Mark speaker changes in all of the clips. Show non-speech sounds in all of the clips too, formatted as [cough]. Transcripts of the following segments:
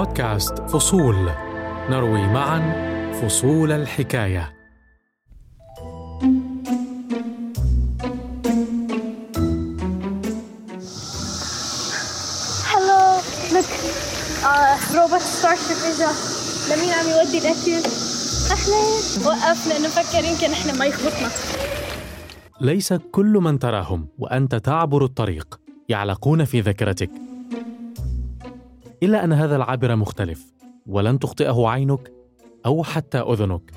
Speaker 1: بودكاست فصول. نروي معا فصول الحكاية.
Speaker 2: هلو لك روبوت Starship اجا لمين عم يودي الأكل؟ اهلين وقف لأنه فكر يمكن إحنا ما يخبطنا.
Speaker 1: ليس كل من تراهم وأنت تعبر الطريق. يعلقون في ذاكرتك. إلا أن هذا العابر مختلف ولن تخطئه عينك أو حتى أذنك.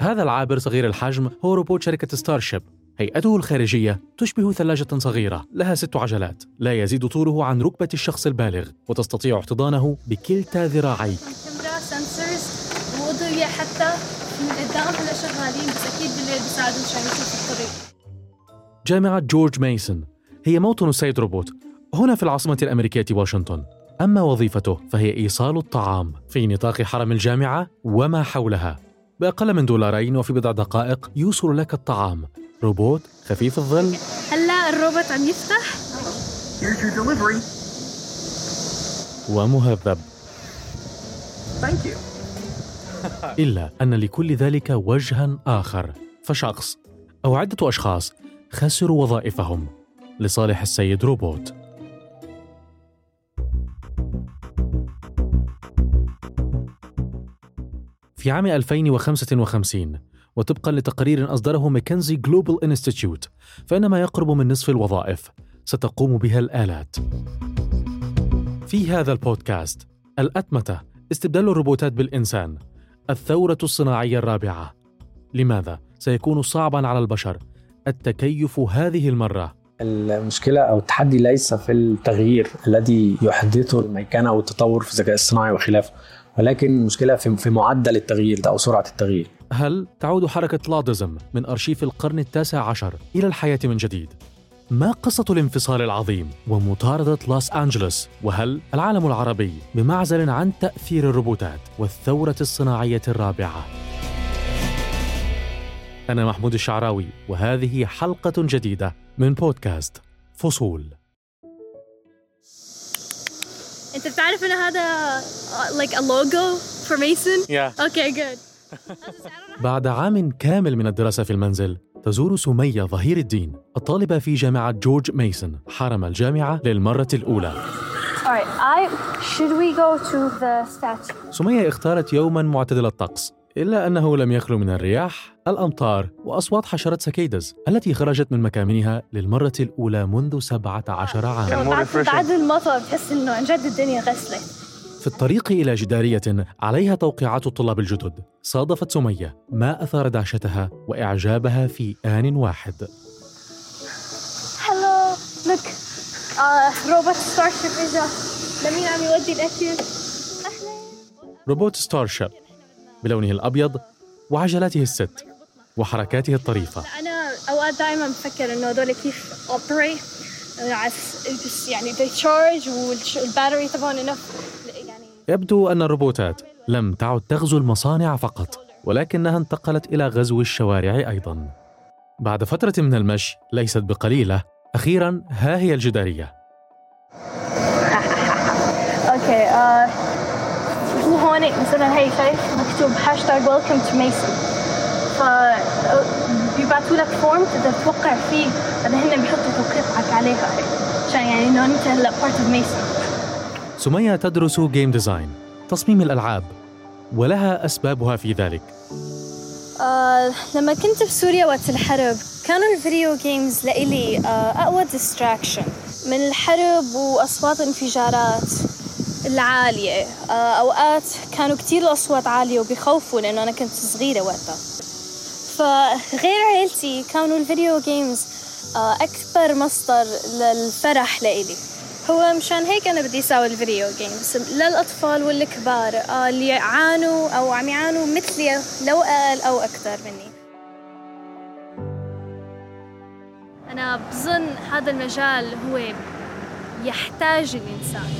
Speaker 1: هذا العابر صغير الحجم هو روبوت شركة Starship هيئته الخارجية تشبه ثلاجة صغيرة لها ست عجلات لا يزيد طوله عن ركبة الشخص البالغ وتستطيع احتضانه بكلتا ذراعيك
Speaker 2: حتى من قدام هلا شغالين بس أكيد بالليل بيساعدوا مشان يشوفوا الطريق.
Speaker 1: جامعة جورج ميسون هي موطن السيد روبوت. هنا في العاصمة الأمريكية واشنطن. أما وظيفته فهي إيصال الطعام في نطاق حرم الجامعة وما حولها. بأقل من دولارين وفي بضع دقائق يوصل لك الطعام. روبوت خفيف الظل.
Speaker 2: هلا الروبوت عم يفتح.
Speaker 3: Here's your delivery.
Speaker 1: ومهذب.
Speaker 3: Thank you.
Speaker 1: إلا أن لكل ذلك وجها آخر. فشخص أو عدة أشخاص خسروا وظائفهم. لصالح السيد روبوت. في عام 2055 وطبقا لتقرير أصدره McKinsey Global Institute فإن ما يقرب من نصف الوظائف ستقوم بها الآلات. في هذا البودكاست الأتمتة استبدال الروبوتات بالإنسان الثورة الصناعية الرابعة. لماذا سيكون صعبا على البشر التكيف هذه المرة؟
Speaker 4: المشكلة أو التحدي ليس في التغيير الذي يحدثه الميكنة أو التطور في الذكاء الصناعي وخلافه. ولكن المشكلة في في معدل التغيير ده أو سرعة التغيير
Speaker 1: هل تعود حركة لادزم من أرشيف القرن التاسع عشر إلى الحياة من جديد؟ ما قصة الانفصال العظيم ومطاردة لوس أنجلوس؟ وهل العالم العربي بمعزل عن تأثير الروبوتات والثورة الصناعية الرابعة؟ أنا محمود الشعراوي وهذه حلقة جديدة من بودكاست فصول
Speaker 2: انت بتعرف ان هذا uh, like a logo for Mason
Speaker 1: Yeah.
Speaker 2: okay good.
Speaker 1: بعد عام كامل من الدراسة في المنزل تزور سمية ظهير الدين الطالبة في جامعة جورج ميسون. حرم الجامعة للمرة الأولى.
Speaker 2: Alright I should we go to the statue?
Speaker 1: سمية اختارت يوما معتدل الطقس. إلا أنه لم يخلو من الرياح، الأمطار وأصوات حشرات سكيدز التي خرجت من مكامنها للمرة الأولى منذ 17 عاما
Speaker 2: بعد بعد المطر بحس إنه عن جد الدنيا غسلت
Speaker 1: في الطريق إلى جدارية عليها توقيعات الطلاب الجدد صادفت سمية ما أثار دهشتها وإعجابها في آن واحد.
Speaker 2: هلو لك آه روبوت Starship اجا لمين عم يودي اهلين
Speaker 1: روبوت Starship بلونه الأبيض وعجلاته الست وحركاته الطريفة.
Speaker 2: أنا أوقات دائما بفكر إنه هذول كيف operate بس يعني they charge وال battery تبعهم انه يعني
Speaker 1: يبدو أن الروبوتات لم تعد تغزو المصانع فقط ولكنها انتقلت إلى غزو الشوارع أيضا. بعد فترة من المشي ليست بقليلة أخيرا ها هي الجدارية. [laughs]
Speaker 2: okay آه هو هون مثلا هي شايف؟ مكتوب hashtag welcome to Mason ف بيبعتوا لك form تقدر توقع فيه بعدين هن بيحطوا توقيعك عليها. عشان يعني إنه أنت هلأ part of Mason
Speaker 1: سمية تدرس game design تصميم الألعاب ولها أسبابها في ذلك.
Speaker 2: آه لما كنت في سوريا وقت الحرب كانوا ال video games لإلي آه أقوى distraction من الحرب وأصوات الانفجارات العالية. آه أوقات كانوا كتير الأصوات عالية وبيخوفوا لأنه أنا كنت صغيرة وقتها. فغير عيلتي كانوا ال video games آه أكبر مصدر للفرح لإلي. هو مشان هيك أنا بدي أساوي ال video games للأطفال والكبار آه اللي يعانوا أو عم يعانوا مثلي لو أقل أو أكثر مني. أنا بظن هذا المجال هو يحتاج الإنسان.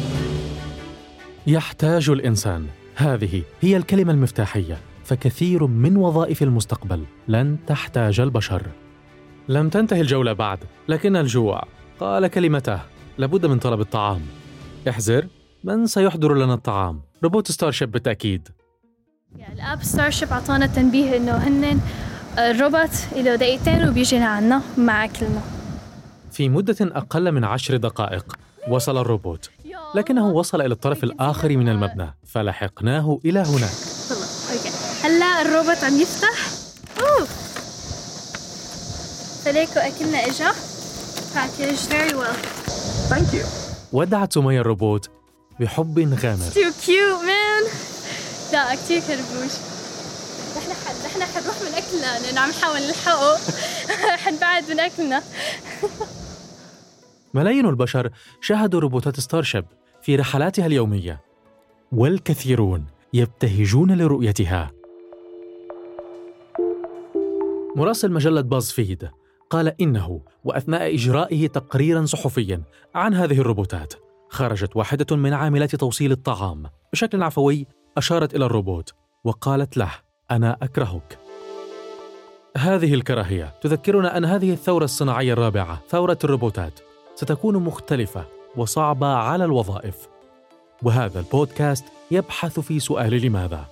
Speaker 1: يحتاج الإنسان. هذه هي الكلمة المفتاحية. فكثير من وظائف المستقبل لن تحتاج البشر. لم تنتهي الجولة بعد لكن الجوع. قال كلمته لابد من طلب الطعام. احذر من سيحضر لنا الطعام؟ روبوت ستارشيب بالتأكيد.
Speaker 2: ال app ستارشيب أعطانا تنبيه إنه هن الروبوت له دقيقتين وبيجي لعنا مع اكلنا
Speaker 1: في مدة أقل من عشر دقائق وصل الروبوت. لكنه وصل إلى الطرف الآخر من المبنى فلحقناه إلى هناك.
Speaker 2: هلا الروبوت عم يفتح. أوه. فليكو أكلنا إجا. packaged very well
Speaker 3: Thank you.
Speaker 1: ودعت سمية الروبوت بحب غامر.
Speaker 2: تو كيوت مان لا كتير كربوش نحن حد نحن حنروح من أكلنا. لأنه عم نحاول نلحقه. [laughs] حنبعد من أكلنا.
Speaker 1: ملايين البشر شاهدوا روبوتات ستارشيب. في رحلاتها اليومية. والكثيرون يبتهجون لرؤيتها. مراسل مجلة باز فيد قال إنه وأثناء إجرائه تقريرا صحفيا عن هذه الروبوتات خرجت واحدة من عاملات توصيل الطعام بشكل عفوي أشارت إلى الروبوت وقالت له أنا أكرهك. هذه الكراهية تذكرنا أن هذه الثورة الصناعية الرابعة ثورة الروبوتات ستكون مختلفة وصعبة على الوظائف. وهذا البودكاست يبحث في سؤال لماذا.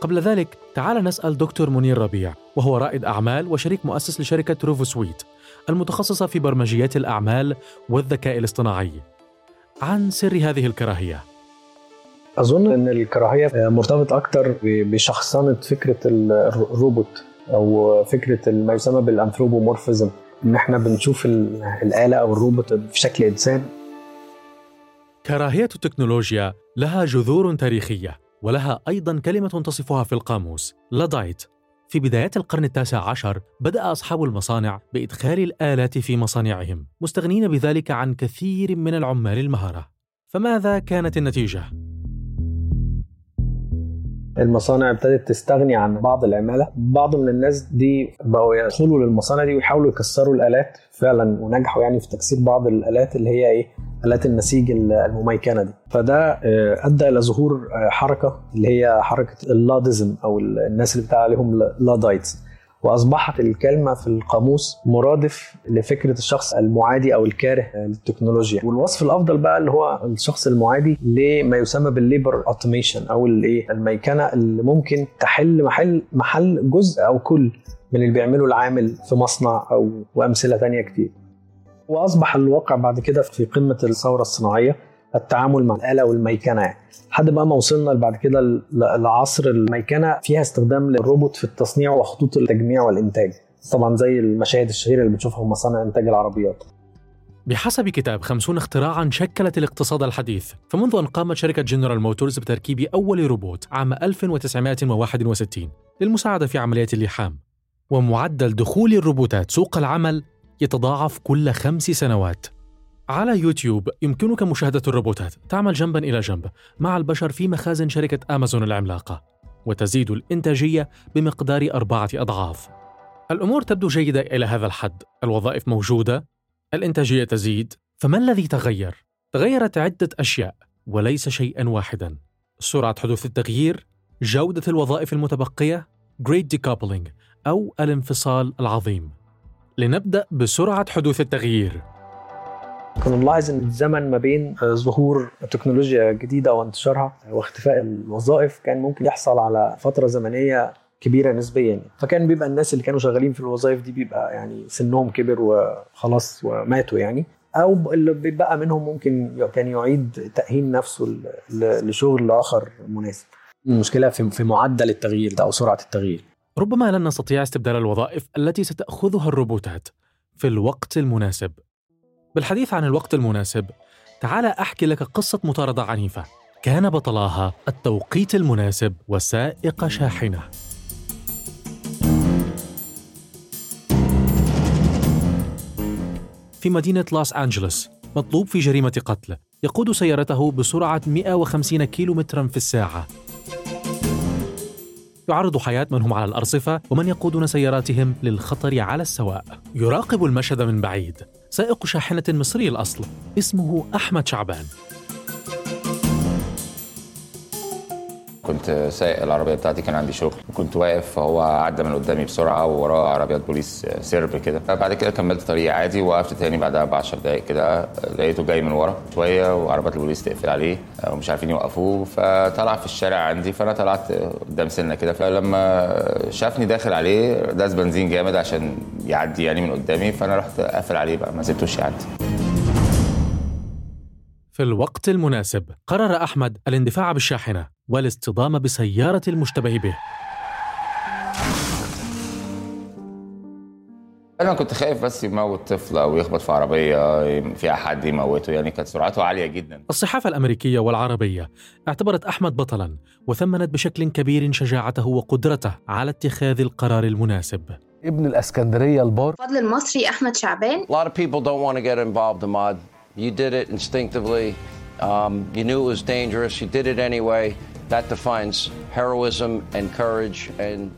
Speaker 1: قبل ذلك تعال نسأل دكتور منير ربيع وهو رائد أعمال وشريك مؤسس لشركة روفو سويت المتخصصة في برمجيات الأعمال والذكاء الاصطناعي عن سر هذه الكراهية.
Speaker 4: أظن إن الكراهية مرتبط أكتر ب- بشخصنة فكرة ال- الروبوت أو فكرة ما يسمى بالأنثروبومورفيزم. إن إحنا بنشوف ال- الآلة أو الروبوت في شكل إنسان.
Speaker 1: كراهية التكنولوجيا لها جذور تاريخية ولها أيضا كلمة تصفها في القاموس لادايت في بدايات القرن التاسع عشر بدأ أصحاب المصانع بإدخال الآلات في مصانعهم مستغنين بذلك عن كثير من العمال المهرة فماذا كانت النتيجة؟
Speaker 4: المصانع ابتدت تستغني عن بعض العمالة. بعض من الناس دي بقوا يدخلوا للمصانع دي ويحاولوا يكسروا الآلات فعلا ونجحوا يعني في تكسير بعض الآلات اللي هي إيه؟ آلات النسيج المميكنه دي. فده آه، أدى إلى ظهور آه، حركة اللي هي حركة اللادزم أو الناس اللي بتاع عليهم لادايتس. وأصبحت الكلمة في القاموس مرادف لفكرة الشخص المعادي أو الكاره للتكنولوجيا. والوصف الأفضل بقى اللي هو الشخص المعادي لما يسمى بال labor automation أو الايه الميكنة اللي ممكن تحل محل محل جزء أو كل من اللي بيعمله العامل في مصنع أو وامثله تانية كتير. وأصبح الواقع بعد كده في قمة الثورة الصناعية. التعامل مع الآلة والميكنة يعني. لحد بقى ما وصلنا بعد كده لعصر الميكنة فيها استخدام للروبوت في التصنيع وخطوط التجميع والإنتاج. طبعا زي المشاهد الشهيرة اللي بنشوفها في مصانع إنتاج العربيات.
Speaker 1: بحسب كتاب خمسون اختراعا شكلت الاقتصاد الحديث. فمنذ أن قامت شركة جنرال موتورز بتركيب أول روبوت عام 1961 للمساعدة في عمليات اللحام. ومعدل دخول الروبوتات سوق العمل يتضاعف كل خمس سنوات. على يوتيوب يمكنك مشاهدة الروبوتات. تعمل جنبا إلى جنب مع البشر في مخازن شركة أمازون العملاقة وتزيد الإنتاجية بمقدار أربعة أضعاف. الأمور تبدو جيدة إلى هذا الحد. الوظائف موجودة الإنتاجية تزيد. فما الذي تغير؟ تغيرت عدة أشياء وليس شيئا واحدا. سرعة حدوث التغيير جودة الوظائف المتبقية Great Decoupling أو الانفصال العظيم. لنبدأ بسرعة حدوث التغيير.
Speaker 4: كنا نلاحظ ان الزمن ما بين ظهور تكنولوجيا جديدة وانتشارها واختفاء الوظائف كان ممكن يحصل على فترة زمنية كبيرة نسبيا. فكان بيبقى الناس اللي كانوا شغالين في الوظائف دي بيبقى يعني سنهم كبر وخلاص وماتوا يعني. أو اللي بيبقى منهم ممكن كان يعيد تأهيل نفسه لشغل آخر مناسب. المشكلة في معدل التغيير ده أو سرعة التغيير.
Speaker 1: ربما لن نستطيع استبدال الوظائف التي ستأخذها الروبوتات في الوقت المناسب. بالحديث عن الوقت المناسب تعال أحكي لك قصة مطاردة عنيفة. كان بطلاها التوقيت المناسب وسائق شاحنة. في مدينة لوس أنجلوس مطلوب في جريمة قتل يقود سيارته بسرعة 150 كيلومترا في الساعة. يعرض حياة من هم على الأرصفة ومن يقودون سياراتهم للخطر على السواء يراقب المشهد من بعيد. سائق شاحنة مصري الأصل. اسمه أحمد شعبان.
Speaker 5: كنت سايق العربية بتاعتي كان عندي شغل. كنت واقف فهو عدى من قدامي بسرعة ووراه عربيات بوليس سرب كده. بعد كده كملت طريقي عادي وقفت تاني بعدها ب 10 دقائق كده. لقيته جاي من ورا شوية وعربيات البوليس تقفل عليه ومش عارفين يوقفوه. فطلع في الشارع عندي فأنا طلعت قدام سنة كده. فلما شافني داخل عليه داس بنزين جامد عشان يعدي يعني من قدامي. فأنا رحت قافل عليه بقى ما سبتوش يعدي.
Speaker 1: في الوقت المناسب قرر أحمد الاندفاع بالشاحنة والاصطدام بسيارة المشتبه به.
Speaker 5: أنا كنت خايف بس يموت طفل أو يخبط في عربية فيها حد يموته يعني كانت سرعته عالية جدا
Speaker 1: الصحافة الأمريكية والعربية اعتبرت أحمد بطلا وثمنت بشكل كبير شجاعته وقدرته على اتخاذ القرار المناسب
Speaker 6: ابن الإسكندرية البار
Speaker 7: الفضل المصري أحمد شعبان
Speaker 8: A lot of people don't want to get involved, Ahmad. You did it instinctively. Um, you knew it was dangerous. You did it anyway. That defines heroism and courage. And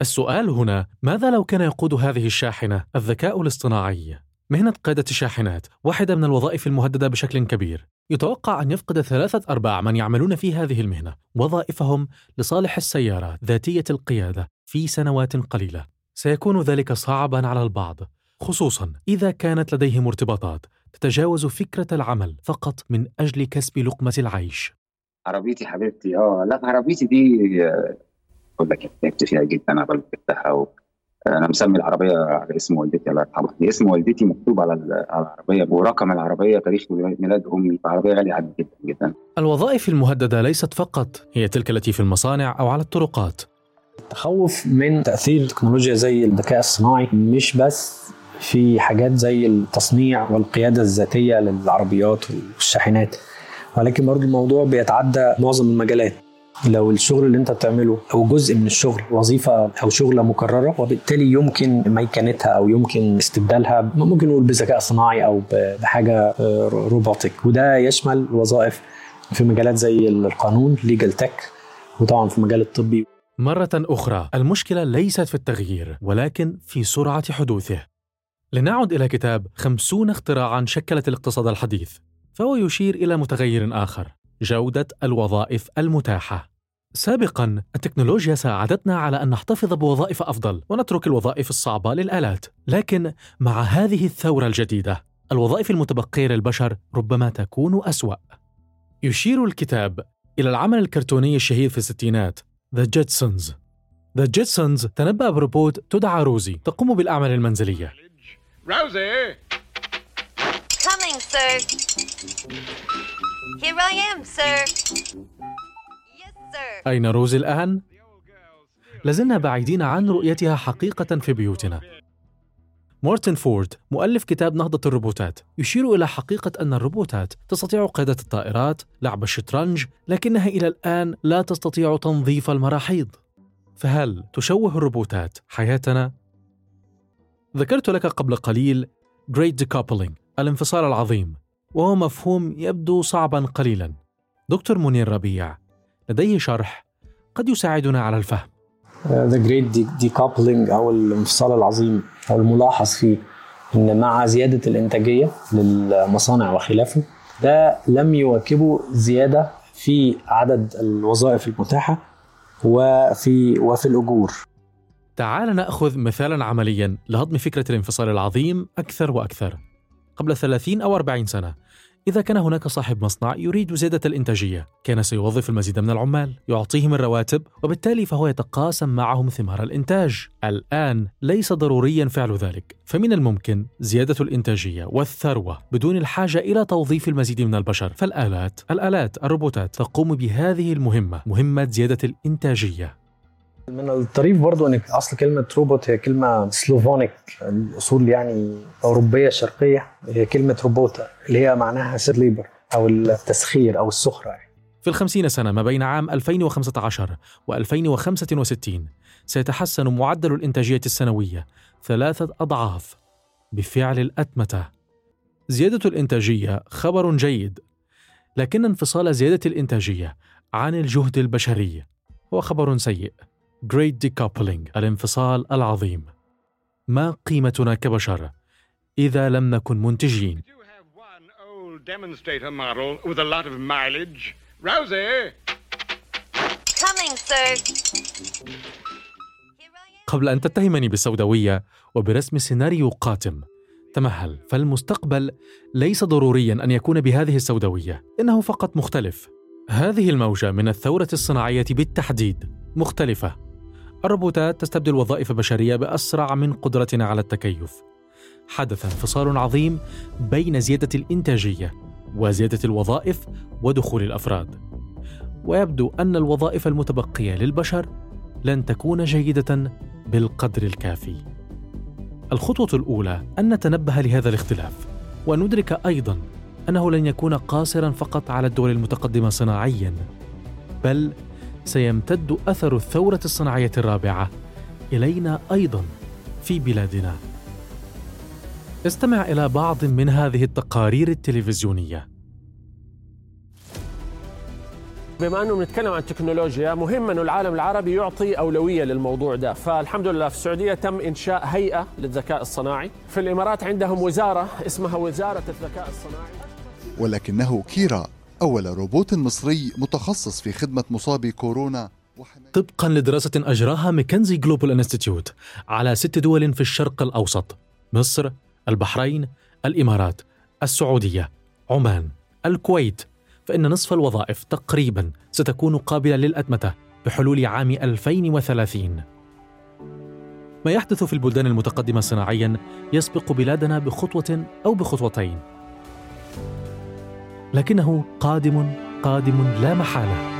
Speaker 1: السؤال هنا ماذا لو كان يقود هذه الشاحنة؟ الذكاء الاصطناعي؟ مهنة قيادة الشاحنات واحدة من الوظائف المهددة بشكل كبير. يتوقع أن يفقد ثلاثة أرباع من يعملون في هذه المهنة. وظائفهم لصالح السيارات ذاتية القيادة في سنوات قليلة. سيكون ذلك صعبا على البعض. خصوصا إذا كانت لديهم ارتباطات تتجاوز فكرة العمل فقط من أجل كسب لقمة العيش.
Speaker 9: عربيتي حبيبتي آه لا عربيتي دي أقول لك تعبت فيها جدا أنا جبتها و... أنا مسمي العربية على اسم والدتي الله يرحمها. اسم والدتي مكتوب على ال- على العربية ورقم العربية تاريخ ميلاد أمي فعربية غالية عندي جدا جدا.
Speaker 1: الوظائف المهددة ليست فقط هي تلك التي في المصانع أو على الطرقات.
Speaker 4: التخوف من تأثير تكنولوجيا زي الذكاء الصناعي مش بس في حاجات زي التصنيع والقيادة الذاتية للعربيات والشاحنات ولكن برضو الموضوع بيتعدى معظم المجالات. لو الشغل اللي انت بتعمله أو جزء من الشغل وظيفة أو شغلة مكررة وبالتالي يمكن ميكنتها أو يمكن استبدالها ممكن نقول بذكاء صناعي أو بحاجة آه، روبوتك وده يشمل وظائف في مجالات زي القانون ليجل تك وطبعا في المجال الطبي.
Speaker 1: مرة أخرى المشكلة ليست في التغيير ولكن في سرعة حدوثه. لنعد إلى كتاب خمسون اختراعا شكلت الاقتصاد الحديث فهو يشير إلى متغير آخر. جودة الوظائف المتاحة. سابقا التكنولوجيا ساعدتنا على أن نحتفظ بوظائف أفضل ونترك الوظائف الصعبة للآلات. لكن مع هذه الثورة الجديدة الوظائف المتبقية للبشر ربما تكون أسوأ. يشير الكتاب إلى العمل الكرتوني الشهير في الستينات The Jetsons. The Jetsons تنبأ بروبوت تدعى روزي تقوم بالأعمال المنزلية.
Speaker 10: Rosie!
Speaker 11: Sir. Here I am, sir. Yes, sir.
Speaker 1: أين روزي الآن؟ لازلنا بعيدين عن رؤيتها حقيقة في بيوتنا مارتن فورد مؤلف كتاب نهضة الروبوتات يشير إلى حقيقة أن الروبوتات تستطيع قيادة الطائرات، لعب الشطرنج، لكنها إلى الآن لا تستطيع تنظيف المراحيض. فهل تشوه الروبوتات حياتنا؟ ذكرت لك قبل قليل Great Decoupling الانفصال العظيم وهو مفهوم يبدو صعبا قليلا. دكتور منير ربيع لديه شرح قد يساعدنا على الفهم.
Speaker 4: The Great Decoupling أو الانفصال العظيم أو الملاحظ فيه إن مع زيادة الإنتاجية للمصانع وخلافه ده لم يواكبه زيادة في عدد الوظائف المتاحة وفي وفي الأجور
Speaker 1: تعال نأخذ مثالا عمليا لهضم فكرة الانفصال العظيم أكثر وأكثر. قبل 30 أو 40 سنة إذا كان هناك صاحب مصنع يريد زيادة الإنتاجية، كان سيوظف المزيد من العمال، يعطيهم الرواتب، وبالتالي فهو يتقاسم معهم ثمار الإنتاج. الآن ليس ضروريا فعل ذلك، فمن الممكن زيادة الإنتاجية والثروة بدون الحاجة إلى توظيف المزيد من البشر، فالآلات، الآلات، الروبوتات تقوم بهذه المهمة، مهمة زيادة الإنتاجية.
Speaker 4: من الطريف برضو ان أصل كلمة روبوت هي كلمة سلوفونيك الأصول يعني أوروبية شرقية هي كلمة روبوتا اللي هي معناها serf labor أو التسخير أو السخرة يعني.
Speaker 1: في الخمسين سنة ما بين عام 2015 و 2065 سيتحسن معدل الإنتاجية السنوية ثلاثة أضعاف بفعل الأتمتة. زيادة الإنتاجية خبر جيد، لكن انفصال زيادة الإنتاجية عن الجهد البشري هو خبر سيء. Great Decoupling الانفصال العظيم. ما قيمتنا كبشر إذا لم نكن منتجين؟
Speaker 10: Old demonstrator model with a lot of mileage. Rosie!
Speaker 11: Coming, sir.
Speaker 1: قبل أن تتهمني بالسوداوية وبرسم سيناريو قاتم تمهل فالمستقبل ليس ضروريا أن يكون بهذه السوداوية إنه فقط مختلف هذه الموجة من الثورة الصناعية بالتحديد مختلفة الروبوتات تستبدل وظائف بشرية بأسرع من قدرتنا على التكيف حدث انفصال عظيم بين زيادة الإنتاجية وزيادة الوظائف ودخول الأفراد ويبدو أن الوظائف المتبقية للبشر لن تكون جيدة بالقدر الكافي. الخطوة الأولى أن نتنبه لهذا الاختلاف، وندرك أيضا أنه لن يكون قاصرا فقط على الدول المتقدمة صناعيا، بل سيمتد أثر الثورة الصناعية الرابعة. إلينا أيضا في بلادنا. استمع إلى بعض من هذه التقارير التلفزيونية.
Speaker 7: بما أنه بنتكلم عن التكنولوجيا مهم أنه العالم العربي يعطي أولوية للموضوع ده. فالحمد لله في السعودية تم إنشاء هيئة للذكاء الصناعي. في الإمارات عندهم وزارة اسمها وزارة الذكاء الصناعي.
Speaker 10: ولكنه كيرا. أول روبوت مصري متخصص في خدمة مصابي كورونا
Speaker 1: طبقا لدراسة أجراها McKinsey Global Institute على ست دول في الشرق الأوسط مصر، البحرين، الإمارات، السعودية، عمان، الكويت. فإن نصف الوظائف تقريبا ستكون قابلة للأتمتة بحلول عام 2030 ما يحدث في البلدان المتقدمة صناعيا يسبق بلادنا بخطوة أو بخطوتين. لكنه قادم قادم لا محالة.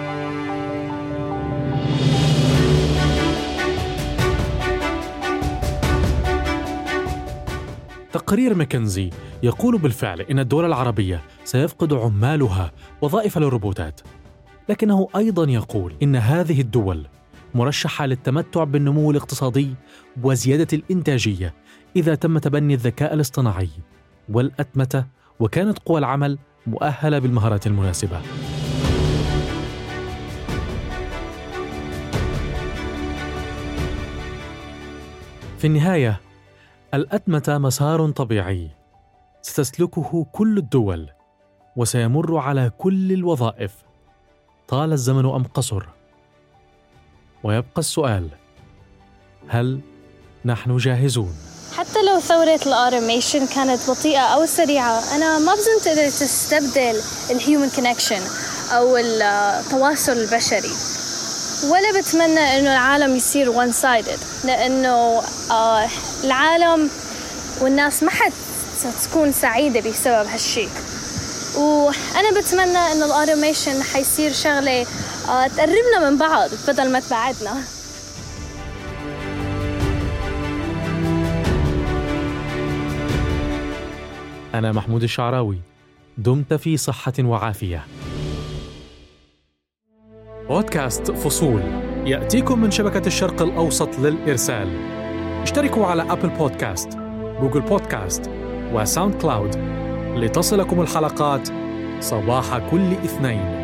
Speaker 1: تقرير ماكنزي يقول بالفعل إن الدول العربية سيفقد عمالها وظائف للروبوتات لكنه أيضا يقول إن هذه الدول مرشحة للتمتع بالنمو الاقتصادي وزيادة الإنتاجية إذا تم تبني الذكاء الاصطناعي والأتمتة وكانت قوى العمل مؤهلة بالمهارات المناسبة. في النهاية الأتمتة مسار طبيعي. ستسلكه كل الدول وسيمر على كل الوظائف. طال الزمن أم قصر؟ ويبقى السؤال هل نحن جاهزون؟
Speaker 2: حتى لو ثورة ال automation كانت بطيئة أو سريعة أنا ما بظن تقدر تستبدل ال human connection أو التواصل البشري ولا بتمنى إنه العالم يصير one sided لأنه آه العالم والناس ما حد تكون سعيدة بسبب هالشيء وأنا بتمنى إنه الأوتوميشن حيصير شغلة آه تقربنا من بعض بدل ما تبعدنا.
Speaker 1: أنا محمود الشعراوي. دمت في صحة وعافية. بودكاست فصول. يأتيكم من شبكة الشرق الأوسط للإرسال. اشتركوا على Apple Podcasts Google Podcasts و SoundCloud لتصلكم الحلقات صباح كل اثنين.